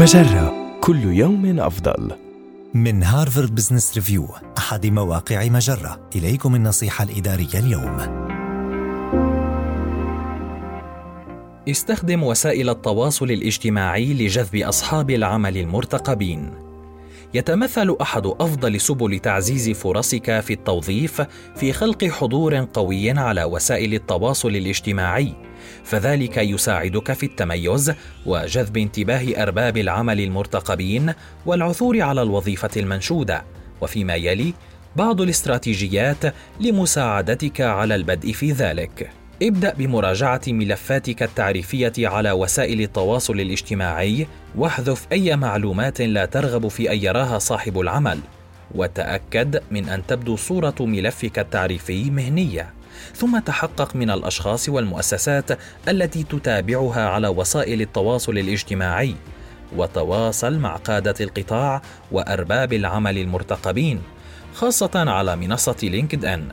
مجرة. كل يوم أفضل. من هارفارد بزنس ريفيو أحد مواقع مجرة. إليكم النصيحة الإدارية اليوم. استخدم وسائل التواصل الاجتماعي لجذب أصحاب العمل المرتقبين. يتمثل أحد أفضل سبل تعزيز فرصك في التوظيف في خلق حضور قوي على وسائل التواصل الاجتماعي فذلك يساعدك في التميز وجذب انتباه أرباب العمل المرتقبين والعثور على الوظيفة المنشودة وفيما يلي بعض الاستراتيجيات لمساعدتك على البدء في ذلك. ابدأ بمراجعة ملفاتك التعريفية على وسائل التواصل الاجتماعي واحذف أي معلومات لا ترغب في أن يراها صاحب العمل. وتأكد من أن تبدو صورة ملفك التعريفي مهنية. ثم تحقق من الأشخاص والمؤسسات التي تتابعها على وسائل التواصل الاجتماعي. وتواصل مع قادة القطاع وأرباب العمل المرتقبين خاصة على منصة لينكد إن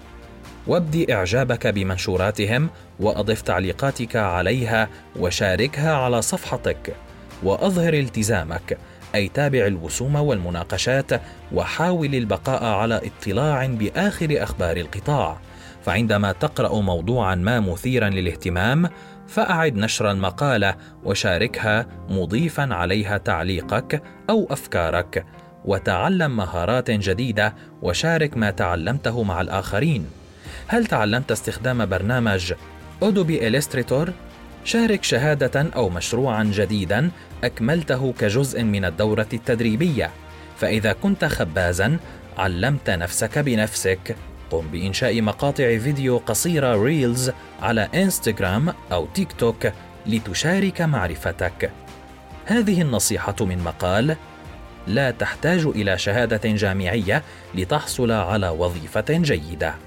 وابدي إعجابك بمنشوراتهم وأضف تعليقاتك عليها وشاركها على صفحتك. وأظهر التزامك أي تابع الوسوم والمناقشات وحاول البقاء على اطلاع بآخر أخبار القطاع. فعندما تقرأ موضوعا ما مثيرا للاهتمام فأعد نشر المقالة وشاركها مضيفا عليها تعليقك أو أفكارك. وتعلم مهارات جديدة وشارك ما تعلمته مع الآخرين. هل تعلمت استخدام برنامج أودوبي إليستريتور؟ شارك شهادة أو مشروعا جديدا أكملته كجزء من الدورة التدريبية. فإذا كنت خبازا علمت نفسك بنفسك. قم بإنشاء مقاطع فيديو قصيرة reels على إنستغرام أو تيك توك لتشارك معرفتك. هذه النصيحة من مقال لا تحتاج إلى شهادة جامعية لتحصل على وظيفة جيدة.